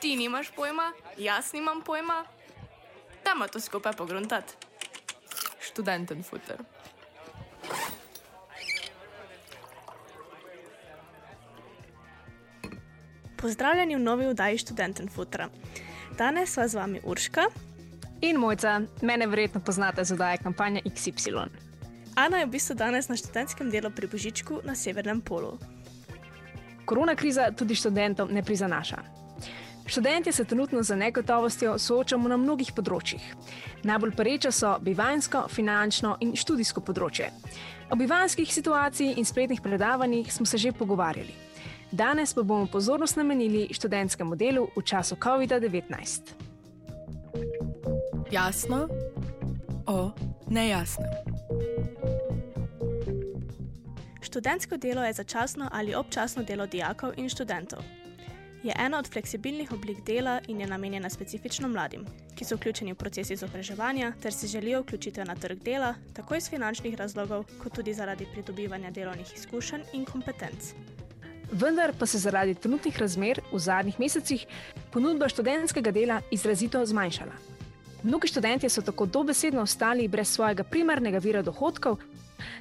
Ti nimaš pojma, jaz nimam pojma. Dajmo to skupaj pogruntati. Študenten futer. Pozdravljeni v novi oddaji Študenten Futra. Danes sva z vami Urška in Mojca, mene verjetno poznate z oddaje kampanja XY. Ana je v bistvu danes na študentskem delu pri Božičku na Severnem polu. Korona kriza tudi študentom ne prizanaša. Študenti se trenutno z negotovostjo soočamo na mnogih področjih. Najbolj pereča so bivansko, finančno in študijsko področje. O bivanskih situacijah in spletnih predavanjih smo se že pogovarjali. Danes pa bomo pozornost namenili študentskemu delu v času COVID-19. Jasno o nejasnem. Študentsko delo je začasno ali občasno delo dijakov in študentov. Je ena od fleksibilnih oblik dela in je namenjena specifično mladim, ki so vključeni v proces izobraževanja ter si želijo vključiti na trg dela, tako iz finančnih razlogov, kot tudi zaradi pridobivanja delovnih izkušenj in kompetenc. Vendar pa se zaradi trenutnih razmer v zadnjih mesecih ponudba študentskega dela izrazito zmanjšala. Mnogi študenti so tako dobesedno ostali brez svojega primarnega vira dohodkov,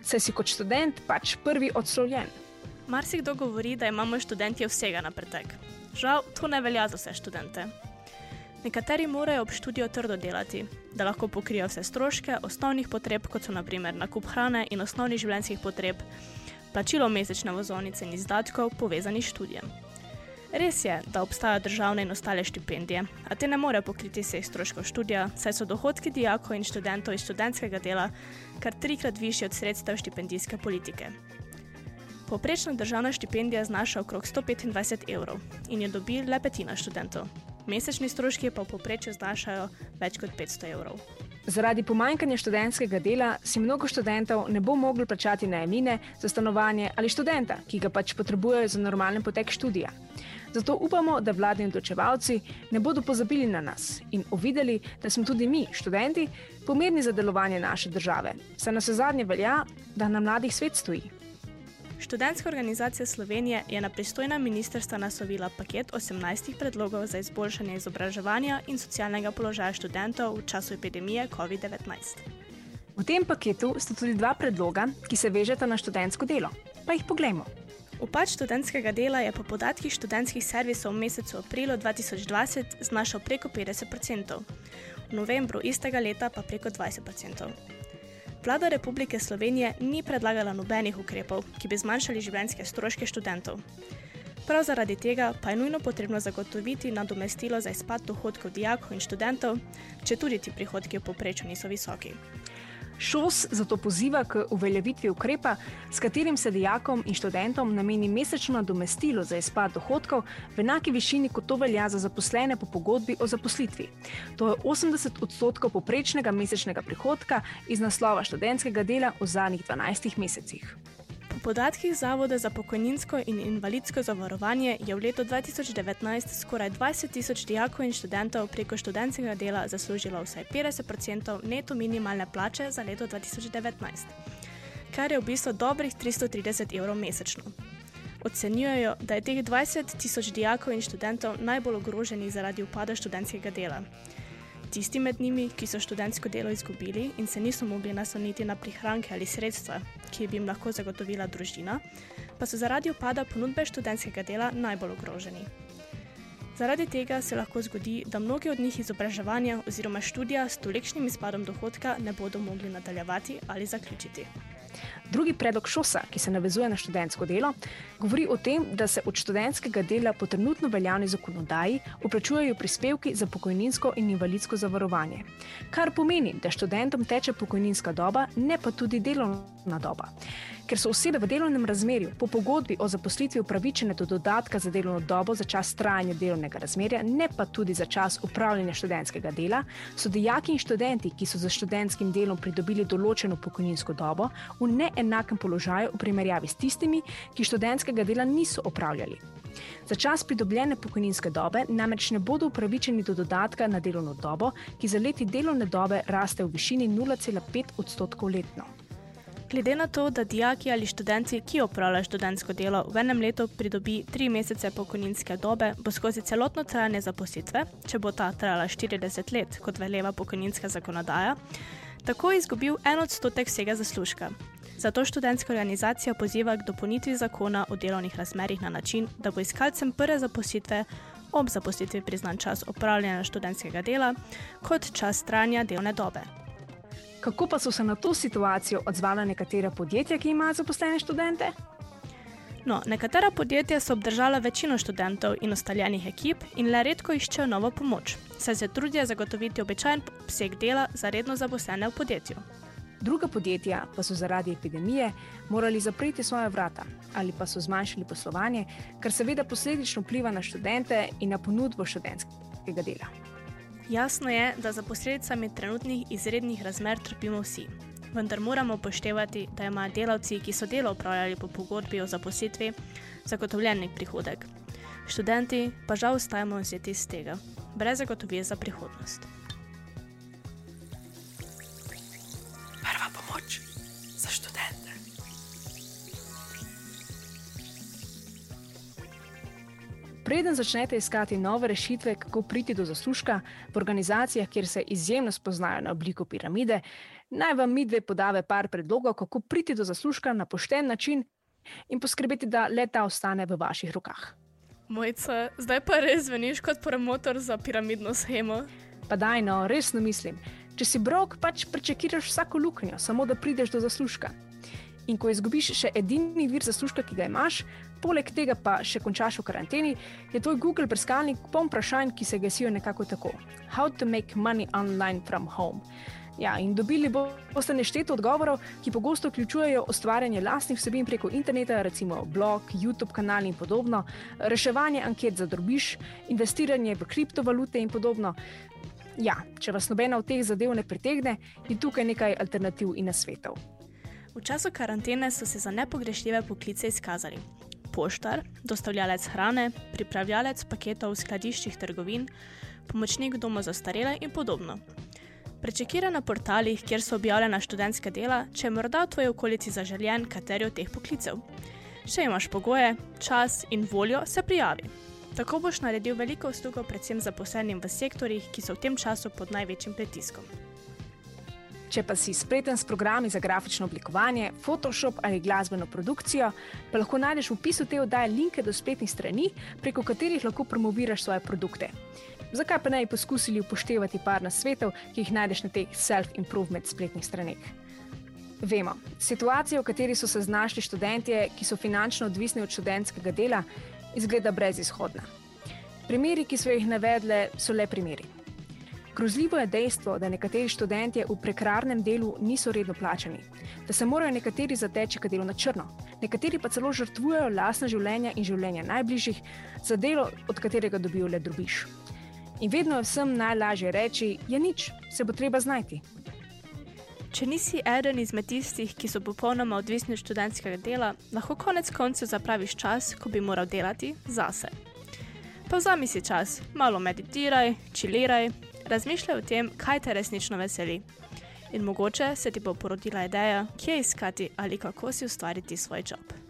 saj si kot študent pač prvi odslovljen. Marsikdo govori, da imamo študenti vsega na pretek. Žal, to ne velja za vse študente. Nekateri morajo ob študiju trdo delati, da lahko pokrijo vse stroške osnovnih potreb, kot so naprimer nakup hrane in osnovnih življenjskih potreb, plačilo mesečne vozovnice in izdatkov povezanih s študijem. Res je, da obstajajo državne in ostale štipendije, a te ne morejo pokriti vseh stroškov študija, saj so dohodki dijakov in študentov iz študentskega dela kar trikrat višji od sredstev štipendijske politike. Poprečna državna štipendija znaša okrog 125 evrov in jo dobi le petina študentov. Mesečni stroški pa v povprečju znašajo več kot 500 evrov. Zaradi pomanjkanja študentskega dela si mnogo študentov ne bo moglo plačati najemnine za stanovanje ali študenta, ki ga pač potrebujejo za normalen potek študija. Zato upamo, da vladni odločevalci ne bodo pozabili na nas in uvideli, da smo tudi mi, študenti, pomembni za delovanje naše države. Saj nas zadnje velja, da na mladih svet stoji. Študentska organizacija Slovenije je na pristojna ministrstva naslovila paket 18 predlogov za izboljšanje izobraževanja in socialnega položaja študentov v času epidemije COVID-19. V tem paketu sta tudi dva predloga, ki se vežeta na študentsko delo. Pa jih poglejmo. Upad študentskega dela je po podatkih študentskih servisov v mesecu aprilu 2020 znašal preko 50%, v novembru istega leta pa preko 20%. Vlada Republike Slovenije ni predlagala nobenih ukrepov, ki bi zmanjšali življenjske stroške študentov. Prav zaradi tega pa je nujno potrebno zagotoviti nadomestilo za izpad dohodkov dijakov in študentov, če tudi ti prihodki v povprečju niso visoki. ŠOS zato poziva k uveljavitvi ukrepa, s katerim se dijakom in študentom nameni mesečno nadomestilo za izpad dohodkov v enaki višini, kot to velja za zaposlene po pogodbi o zaposlitvi. To je 80 odstotkov poprečnega mesečnega prihodka iz naslova študentskega dela v zadnjih 12 mesecih. Po podatkih Zavoda za pokojninsko in invalidsko zavarovanje je v letu 2019 skoraj 20 tisoč dijakov in študentov preko študentskega dela zaslužilo vsaj 50% neto minimalne plače za leto 2019, kar je v bistvu dobrih 330 evrov mesečno. Ocenjujejo, da je teh 20 tisoč dijakov in študentov najbolj ogroženih zaradi upada študentskega dela. Tisti med njimi, ki so študentsko delo izgubili in se niso mogli nasloniti na prihranke ali sredstva, ki bi jim lahko zagotovila družina, pa so zaradi upada ponudbe študentskega dela najbolj ogroženi. Zaradi tega se lahko zgodi, da mnogi od njih izobraževanja oziroma študija s tolikšnim izpadom dohodka ne bodo mogli nadaljevati ali zaključiti. Drugi predlog ŠOSA, ki se navezuje na študentsko delo, govori o tem, da se od študentskega dela po trenutno veljavni zakonodaji uplačujejo prispevki za pokojninsko in invalidsko zavarovanje. Kar pomeni, da študentom teče pokojninska doba, ne pa tudi delovna doba. Ker so osebe v delovnem razmerju po pogodbi o zaposlitvi upravičene do dodatka za delovno dobo za čas trajanja delovnega razmerja, ne pa tudi za čas upravljanja študentskega dela, so dijaki in študenti, ki so za študentskim delom pridobili določeno pokojninsko dobo, v neenakem položaju v primerjavi s tistimi, ki študentskega dela niso opravljali. Za čas pridobljene pokojninske dobe namreč ne bodo upravičeni do dodatka na delovno dobo, ki za leti delovne dobe raste v višini 0,5 odstotkov letno. Glede na to, da dijaki ali študenti, ki opravljajo študentsko delo, v enem letu pridobi tri mesece pokojninske dobe, bo skozi celotno trajanje zaposlitve, če bo ta trajala 40 let, kot veleva pokojninska zakonodaja, tako izgubil en odstotek vsega zaslužka. Zato študentska organizacija poziva k dopolnitvi zakona o delovnih razmerjih na način, da bo iskalcem prve zaposlitve ob zaposlitvi priznan čas opravljanja študentskega dela kot čas trajanja delovne dobe. Kako pa so se na to situacijo odzvala nekatera podjetja, ki imajo zaposlene študente? No, nekatera podjetja so obdržala večino študentov in ostaljenih ekip in le redko iščejo novo pomoč, saj se trudijo zagotoviti običajen obseg dela za redno zaposlene v podjetju. Druga podjetja pa so zaradi epidemije morali zapreti svoje vrata ali pa so zmanjšali poslovanje, kar seveda posledično vpliva na študente in na ponudbo študentskega dela. Jasno je, da za posledicami trenutnih izrednih razmer trpimo vsi. Vendar moramo upoštevati, da imajo delavci, ki so delo upravljali po pogodbi o zaposlitvi, zagotovljen prihodek. Študenti pa žal ostajamo vzeti iz tega, brez zagotovije za prihodnost. Preden začnete iskati nove rešitve, kako priti do zaslužka v organizacijah, kjer se izjemno spoznajo na obliko piramide, naj vam mi dve podave par predlogov, kako priti do zaslužka na pošten način in poskrbeti, da le ta ostane v vaših rokah. Mojca, zdaj pa res zveniš kot promotor za piramidno schemo. Pa daj, no, resno mislim. Če si brok, pač prečekiraš vsako luknjo, samo da prideš do zaslužka. In ko izgubiš še edini vir zaslužka, ki ga imaš, poleg tega pa še končaš v karanteni, je tvoj Google brskalnik poln vprašanj, ki se glasijo nekako tako: How to make money online from home. Ja, in dobili boste nešteto odgovorov, ki pogosto vključujejo ustvarjanje lastnih vsebin preko interneta, recimo blog, YouTube kanal in podobno, reševanje anket za drobiš, investiranje v kriptovalute in podobno. Ja, če vas nobena od teh zadev ne pritegne, je tukaj nekaj alternativ in nasvetov. V času karantene so se za nepogrešljive poklice izkazali poštar, dostavljalec hrane, pripravljalec paketov v skladiščih trgovin, pomočnik doma za starele in podobno. Prečekira na portalih, kjer so objavljena študentska dela, če je morda v tvoji okolici zaželjen kateri od teh poklicev. Če imaš pogoje, čas in voljo, se prijavi. Tako boš naredil veliko uslugo predvsem zaposlenim v sektorjih, ki so v tem času pod največjim pritiskom. Če pa si spreten s programi za grafično oblikovanje, Photoshop ali glasbeno produkcijo, pa lahko najdeš v opisu te oddaje linke do spletnih strani, preko katerih lahko promoviraš svoje produkte. Zakaj pa ne bi poskusili upoštevati par nasvetov, ki jih najdeš na teh self-improvement spletnih straneh? Vemo, situacija, v kateri so se znašli študentje, ki so finančno odvisni od študentskega dela, izgleda brezizhodna. Primeri, ki so jih navedle, so le primeri. Grozljivo je dejstvo, da nekateri študenti v prekarnem delu niso redno plačani, da se morajo nekateri zateči k delu na črno, nekateri pa celo žrtvujejo lastne življenja in življenja najbližjih za delo, od katerega dobijo le drobiš. In vedno je vsem najlažje reči: je nič, se bo treba znajti. Če nisi eden izmed tistih, ki so popolnoma odvisni od študentskega dela, lahko konec koncev zapraviš čas, ko bi moral delati zase. Pa vzami si čas, malo meditiraj, čiliraj, razmišljaj o tem, kaj te resnično veseli. In mogoče se ti bo porodila ideja, kje iskati ali kako si ustvariti svoj job.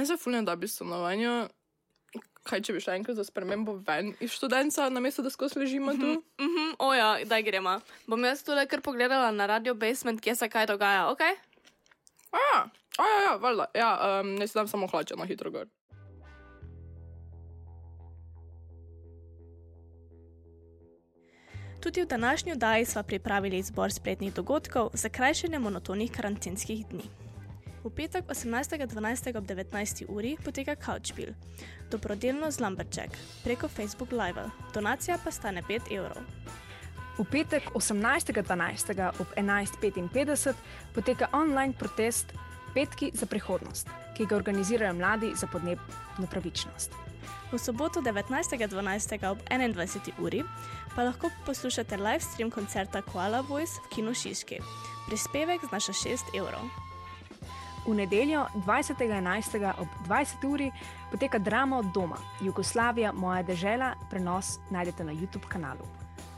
Me se fulno da bi stanovanju. Kaj če bi šla enkrat za spremembo ven iz študenta, namesto da skozi ležimo tu? Mhm, oja, daj gremo. Bom jaz tole kar pogledala na radio basement, kje se kaj dogaja, ok? A ja, a ja, valjda. Ja, um, ne si dam samo hlače na hitro gor. Tudi v današnji oddaji smo pripravili izbor spletnih dogodkov za krajšanje monotonih karantenskih dni. V petek 18.12. ob 19. uri poteka Couchbill, dobrodelno z Lumberjack preko Facebook Live, donacija pa stane 5 evrov. V petek 18.12. ob 11.55 poteka online protest Petki za prihodnost, ki ga organizirajo mladi za podnebno pravičnost. V soboto 19.12. ob 21. uri pa lahko poslušate live stream koncerta Koala Voice v Kinu Šiški. Prispevek znaša 6 evrov. V nedeljo 20.11. ob 20. uri poteka drama od doma Jugoslavija, moja dežela, prenos najdete na YouTube kanalu.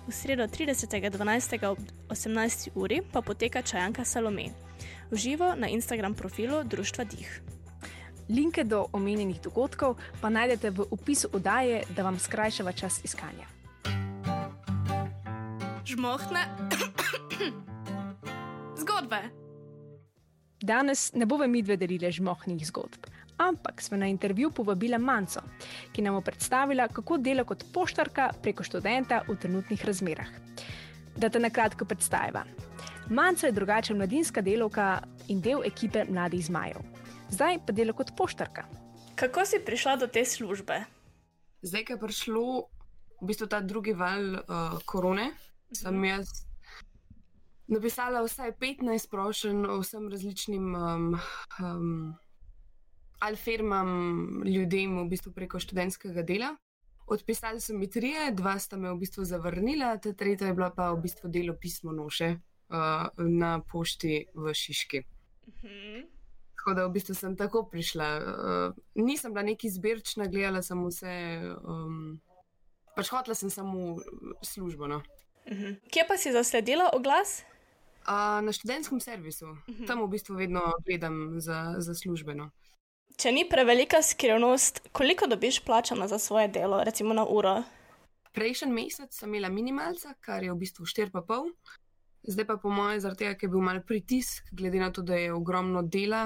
V sredo 30.12. ob 18. uri pa poteka čajanka Salome. Uživo na Instagram profilu Društva Dih. Linke do omenjenih dogodkov pa najdete v opisu oddaje, da vam skrajšava čas iskanja. Žmohne. Zgodbe. Danes ne bomo mi dve delili žmohnih zgodb, ampak smo na intervju povabili Manco, ki nam bo predstavila, kako dela kot poštarka preko študenta v trenutnih razmerah. Da te na kratko predstavim. Manca je drugačna mladinska delovka in del ekipe Mladih zmajev. Zdaj pa dela kot poštarka. Kako si prišla do te službe? Zdaj, ko je prišlo v bistvu ta drugi val uh, korone, sem jaz napisala vsaj 15 prošenj vsem različnim um, um, ali firmam, ljudem v bistvu preko študentskega dela. Odpisali so mi trije, dva sta me v bistvu zavrnila, ta tretja je bila pa v bistvu delo pismo noše uh, na pošti v Šiški. Mhm. Tako da v bistvu sem tako prišla. Uh, nisem bila neki zbirčna, gledala sem vse. Um, pač hotela sem samo službo. No. Mhm. Kje pa si zasledila oglas? Uh, na študentskem servisu, tam v bistvu vedno gledam za, za službeno. Če ni prevelika skrivnost, koliko dobiš plačano za svoje delo, recimo na uro? Prejšnji mesec sem imela minimalca, kar je v bistvu 4,5. Zdaj pa, po mojem, zaradi tega, ker je bil mal pritisk, glede na to, da je ogromno dela,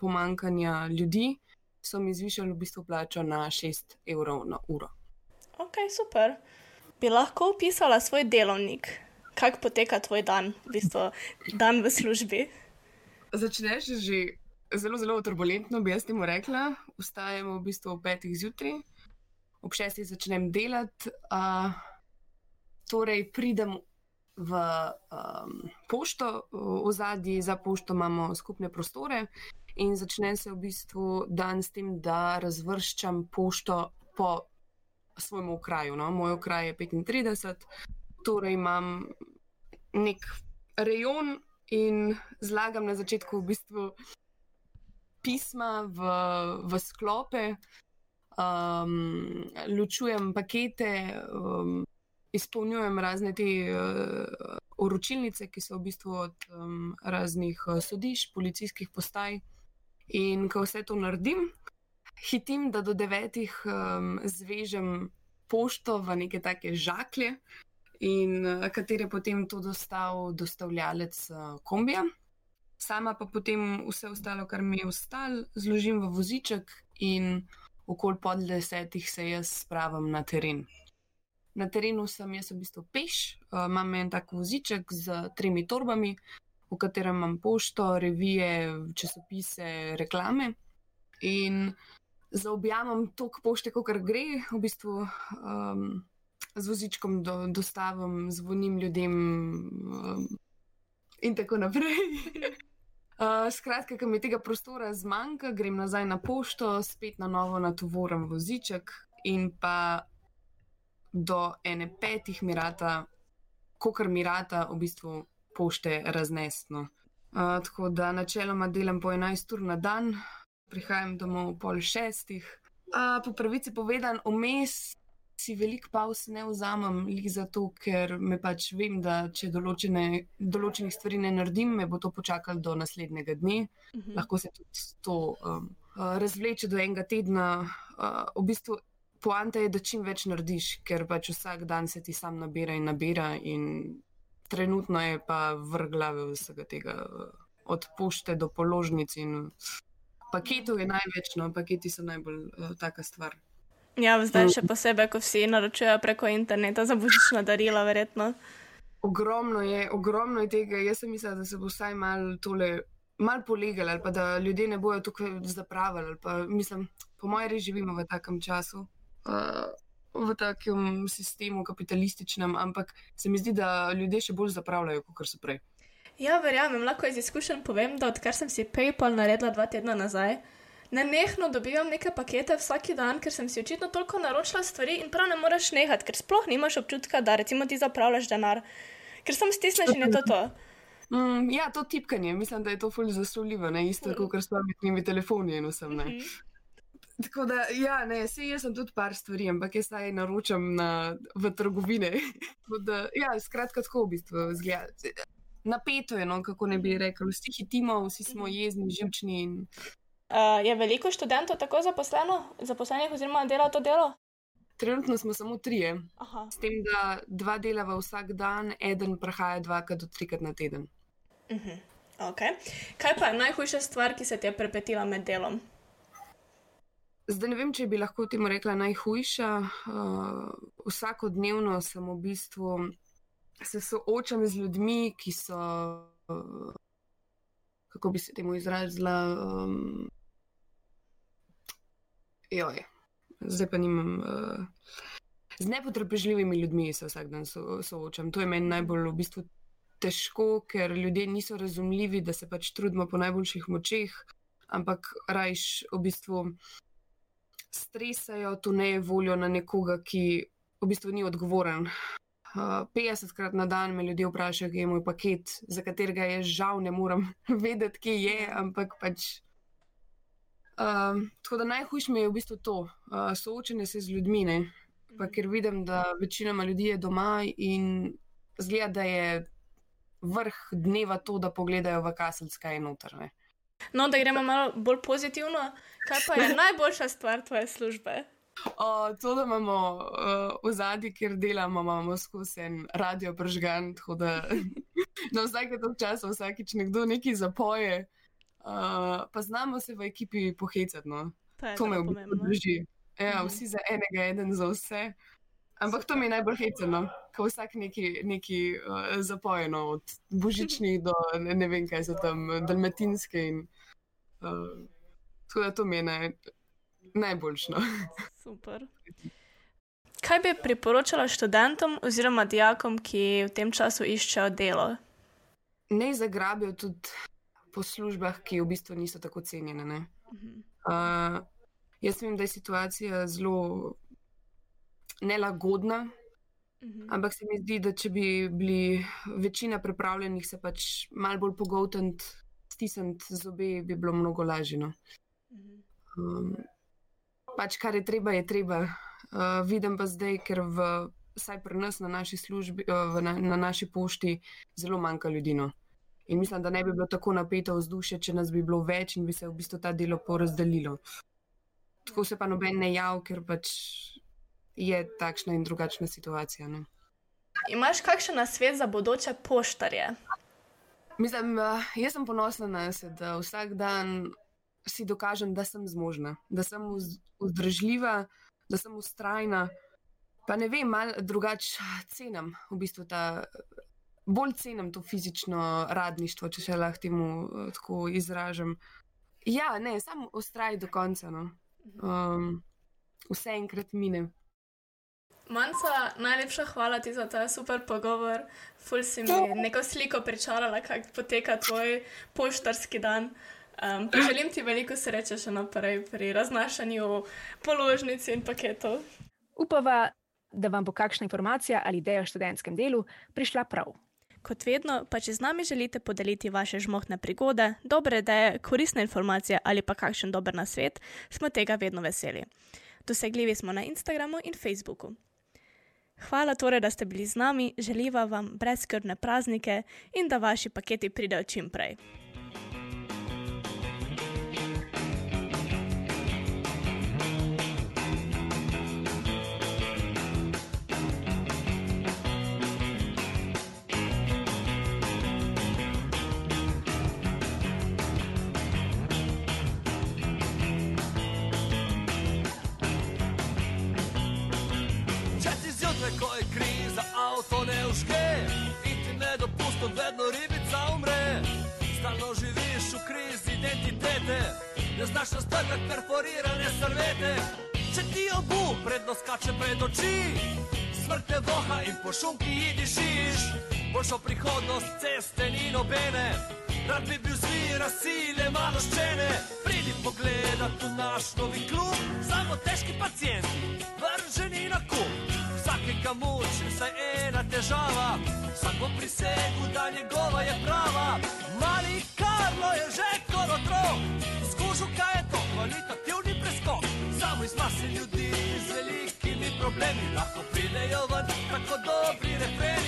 pomankanja ljudi, so mi zvišali v bistvu plačo na 6 evrov na uro. Ok, super. Bi lahko opisala svoj delovnik, kako poteka tvoj dan, v bistvu dan v službi? Začneš že zelo, zelo turbulentno, bi jaz temu rekla. Vstajamo v bistvu ob petih zjutraj, ob šestih začnem delati, uh, torej pridem v um, pošto, v zadnji za pošto imamo skupne prostore in začne se v bistvu dan s tem, da razvrščam pošto po svojemu kraju. No? Moj kraj je 35, torej imam nek rejon in zlagam na začetku v bistvu pisma v, v sklope, um, ločujem pakete, um, izpolnjujem razne te uh, oročilnice, ki so v bistvu od um, raznih uh, sodišč, policijskih postaj. In ko vse to naredim, hitim, da do devetih um, zvežem pošto v neke take žaklje, in uh, katere potem to dostav dostavljalec uh, kombija. Sama pa potem vse ostalo, kar mi je ostalo, zložim v voziček in okoli pol desetih se jaz spravim na teren. Na terenu sem jaz v bistvu peš, uh, imam en tak voziček z tremi torbami, v katerem imam pošto, revije, časopise, reklame. In zaobjamem toliko pošte, kot gre, v bistvu um, z vozičkom do, dostavim, zvonim ljudem um, in tako naprej. Uh, skratka, ker mi tega prostora zmanjka, grem nazaj na pošto, spet na novo natovorim voziček in pa do ene petih mirata, kokar mirata, v bistvu pošte raznesno. Uh, tako da načeloma delam po 11 ur na dan, prihajam domov pol šestih. Uh, po pravici povedan, vmes si veliko pauz ne vzamem, lih zato, ker me pač vem, da če določene, določenih stvari ne naredim, me bo to počakalo do naslednjega dne. Mhm. Lahko se tudi to um, uh, razvleče do enega tedna. Uh, v bistvu poanta je, da čim več narediš, ker pač vsak dan se ti sam nabira in nabira, in trenutno je pa vrh glave vsega tega, uh, od pošte do položnic. Paketov je največ, no, paketi so najbolj uh, taka stvar. Ja, zdaj še posebej, ko vsi naročujejo preko interneta za božična darila, verjetno. Ogromno je, ogromno je tega. Jaz sem mislila, da se bo vsaj malo tole, malo polegali, ali pa da ljudje ne bojo tukaj zapravili. Pa, mislim, po mojem, res živimo v takem času, uh, v takem sistemu kapitalističnem, ampak se mi zdi, da ljudje še bolj zapravljajo, kot so prej. Ja, verjamem, lahko iz izkušenj povem, da odkar sem si PayPal naredila dva tedna nazaj. Nenehno dobivam neke pakete vsak dan, ker sem si očitno toliko naročila stvari in prav ne moreš nehati, ker sploh nimaš občutka, da recimo ti zapravljaš denar, ker sem stisneš in je to to. Mm, ja, to tipkanje, mislim, da je to fully zaslovljivo, ne isto kot s pametnimi telefoni in vsem. Mm -hmm. Tako da, ja, ne, se jaz sem tudi par stvari, ampak jaz zdaj naročam na, v trgovine. da, ja, skratka, tako v bistvu zgleda. Napeto je, no, kako ne bi rekel, vsi hitimo, vsi smo mhm. jezni, živčni. In... Uh, je veliko študentov tako zaposleno, zaposlenih oziroma dela to delo? Trenutno smo samo trije. Aha. S tem, da dva delava vsak dan, eden prahaja dvakrat do trikrat na teden. Uh mhm. -huh. okay. Kaj pa je najhujša stvar, ki se ti je prepetila med delom? Zdaj ne vem, če bi lahko temu rekla najhujša. Uh, vsakodnevno sem v bistvu se soočam z ljudmi, ki so. Uh, kako bi se temu izrazila? Um, Joj, zdaj pa nimam. Uh, z nepotrpežljivimi ljudmi se vsak dan so, soočam. To je meni najbolj v bistvu težko, ker ljudje niso razumljivi, da se pač trudimo po najboljših močeh, ampak rajš v bistvu stresajo to nevoljo na nekoga, ki v bistvu ni odgovoren. Uh, 50krat na dan me ljudje vprašajo, kje je moj paket, za katerega je žal ne morem vedeti, kje je, ampak pač Um, tako da najhujše mi je v bistvu to, uh, soočanje se z ljudmi. Ne? Pa mhm. ker vidim, da večinoma ljudi je doma in zgleda, da je vrh dneva to, da pogledajo v kaselska in notrne. No, da gremo malo bolj pozitivno. Kaj pa je najboljša stvar tvoje službe? O, to, da imamo uh, v zadnji, kjer delamo, imamo skozi en radio pržgan, tako da na vsake to čas vsakič nekdo nekaj zapoje. Uh, pa znamo se v ekipi pohecati. No. To me v bistvu drži. Ja, mhm. vsi za enega, en za vse. Ampak to mi je najbolj heceno, ko vsak neki, neki uh, zapojeno, od božičnih do ne, ne vem, kaj so tam, dalmatinske. In, uh, tako da to mi je naj, najboljšno. Super. Kaj bi priporočala študentom oziroma dijakom, ki v tem času iščejo delo? Ne zagrabijo tudi po službah, ki v bistvu niso tako cenjene. Uh, jaz vem, da je situacija zelo nelagodna, uh -huh. ampak se mi zdi, da če bi bili večina pripravljenih se pač malo bolj pogotniti, stisniti zobe, bi bilo mnogo lažje. No. Um, pač kar je treba, je treba. Uh, vidim pa zdaj, ker v, vsaj pri nas na naši službi, uh, na, na naši pošti, zelo manjka ljudi. No. In mislim, da ne bi bilo tako napeto vzdušje, če nas bi bilo več in bi se v bistvu ta delo porazdelilo. Tako se pa noben ne jav, ker pač je takšna in drugačna situacija. Ne? Imaš kakšen nasvet za bodoče poštarje? Mislim, eh, jaz sem ponosna na sebe, da vsak dan si dokažem, da sem zmožna, da sem vzdržljiva, da sem ustrajna. Pa ne vem, malo drugače cenim v bistvu ta bolj cenim to fizično radništvo, če se lahko temu uh, tako izražam. Ja, ne, samo ustraj do konca. No. Um, vse enkrat mine. Manca, najlepša hvala ti za ta super pogovor. Ful si mi neko sliko pričarala, kako poteka tvoj poštarski dan. Um, želim ti veliko sreče še naprej pri raznašanju položnic in paketov. Upava, da vam bo kakšna informacija ali ideja o študentskem delu prišla prav. Kot vedno, pa če z nami želite podeliti vaše žmohne prigode, dobre ideje, koristne informacije ali pa kakšen dober nasvet, smo tega vedno veseli. Dosegljivi smo na Instagramu in Facebooku. Hvala torej, da ste bili z nami, želiva vam brezkrbne praznike in da vaši paketi pridejo čim prej. To ne užge in ti ne dopustim, vedno ribica umre. Stalno živiš v krizi identitete, ne znaš raztrgati perforirane servete. Če ti obu predno skače pred oči, smrt te voha in po šumki idi šiš. Boljšo prihodnost ceste ni nobene, rad bi bil zvira sile malo ščene. Pridi pogledat v naš novi klub, samo težki pacijenti, vrženi na kup. Vsakega muči vsaj ena težava, vsak bo prisegel, da njegova je prava. Mali Karlo je že kot otrok, skušal kaj je to, kvalitativni preskok. Samo iz mase ljudi z velikimi problemi lahko pridejo ven tako dobri refreni.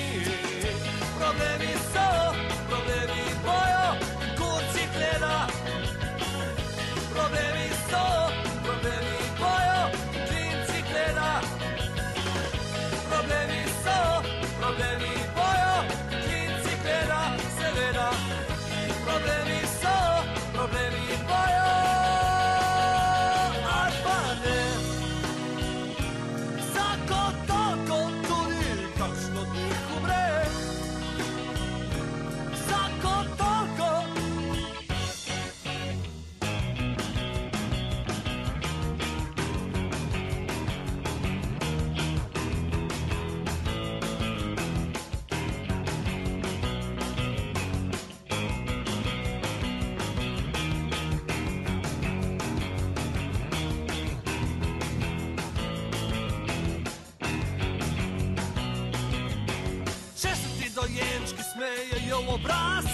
Smejejo v obraz,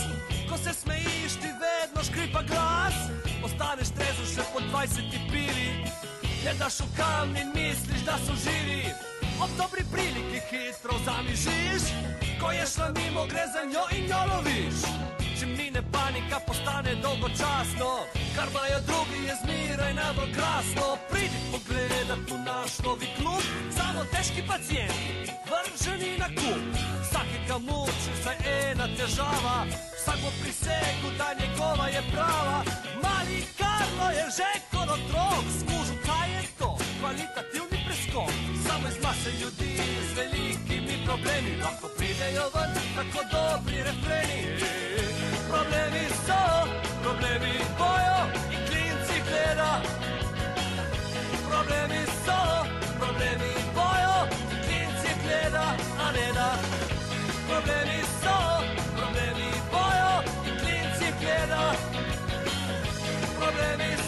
ko se smejiš, ti vedno škripa glas. Ostaneš trezen še po 20 pivi, gledaš v kamni in misliš, da so živi. Ob dobri priliki hitro zamižiš, ko je šla mimo, gre za njo in jo loviš. Če mine panika, postane dolgočasno, kar imajo drugi, je zmeraj najbolj krasno. Pridi pogledat v naš novi klub, samo težki pacijenti, vrženi na kup. Vsakega muči vsaj ena težava, vsak bo prisegel, da njegova je prava. Mali Karlo je že kot otrok, skužil, kaj je to, kvalitativni preskok. Samo iz mase ljudi z velikimi problemi lahko pridejo ven tako dobri refreni. Problemi so, problemi bojo in klinci gleda. Problemi so, problemi bojo in klinci gleda, a ne da. Problemi so, problemi bojo in klinci gleda. Problemi so,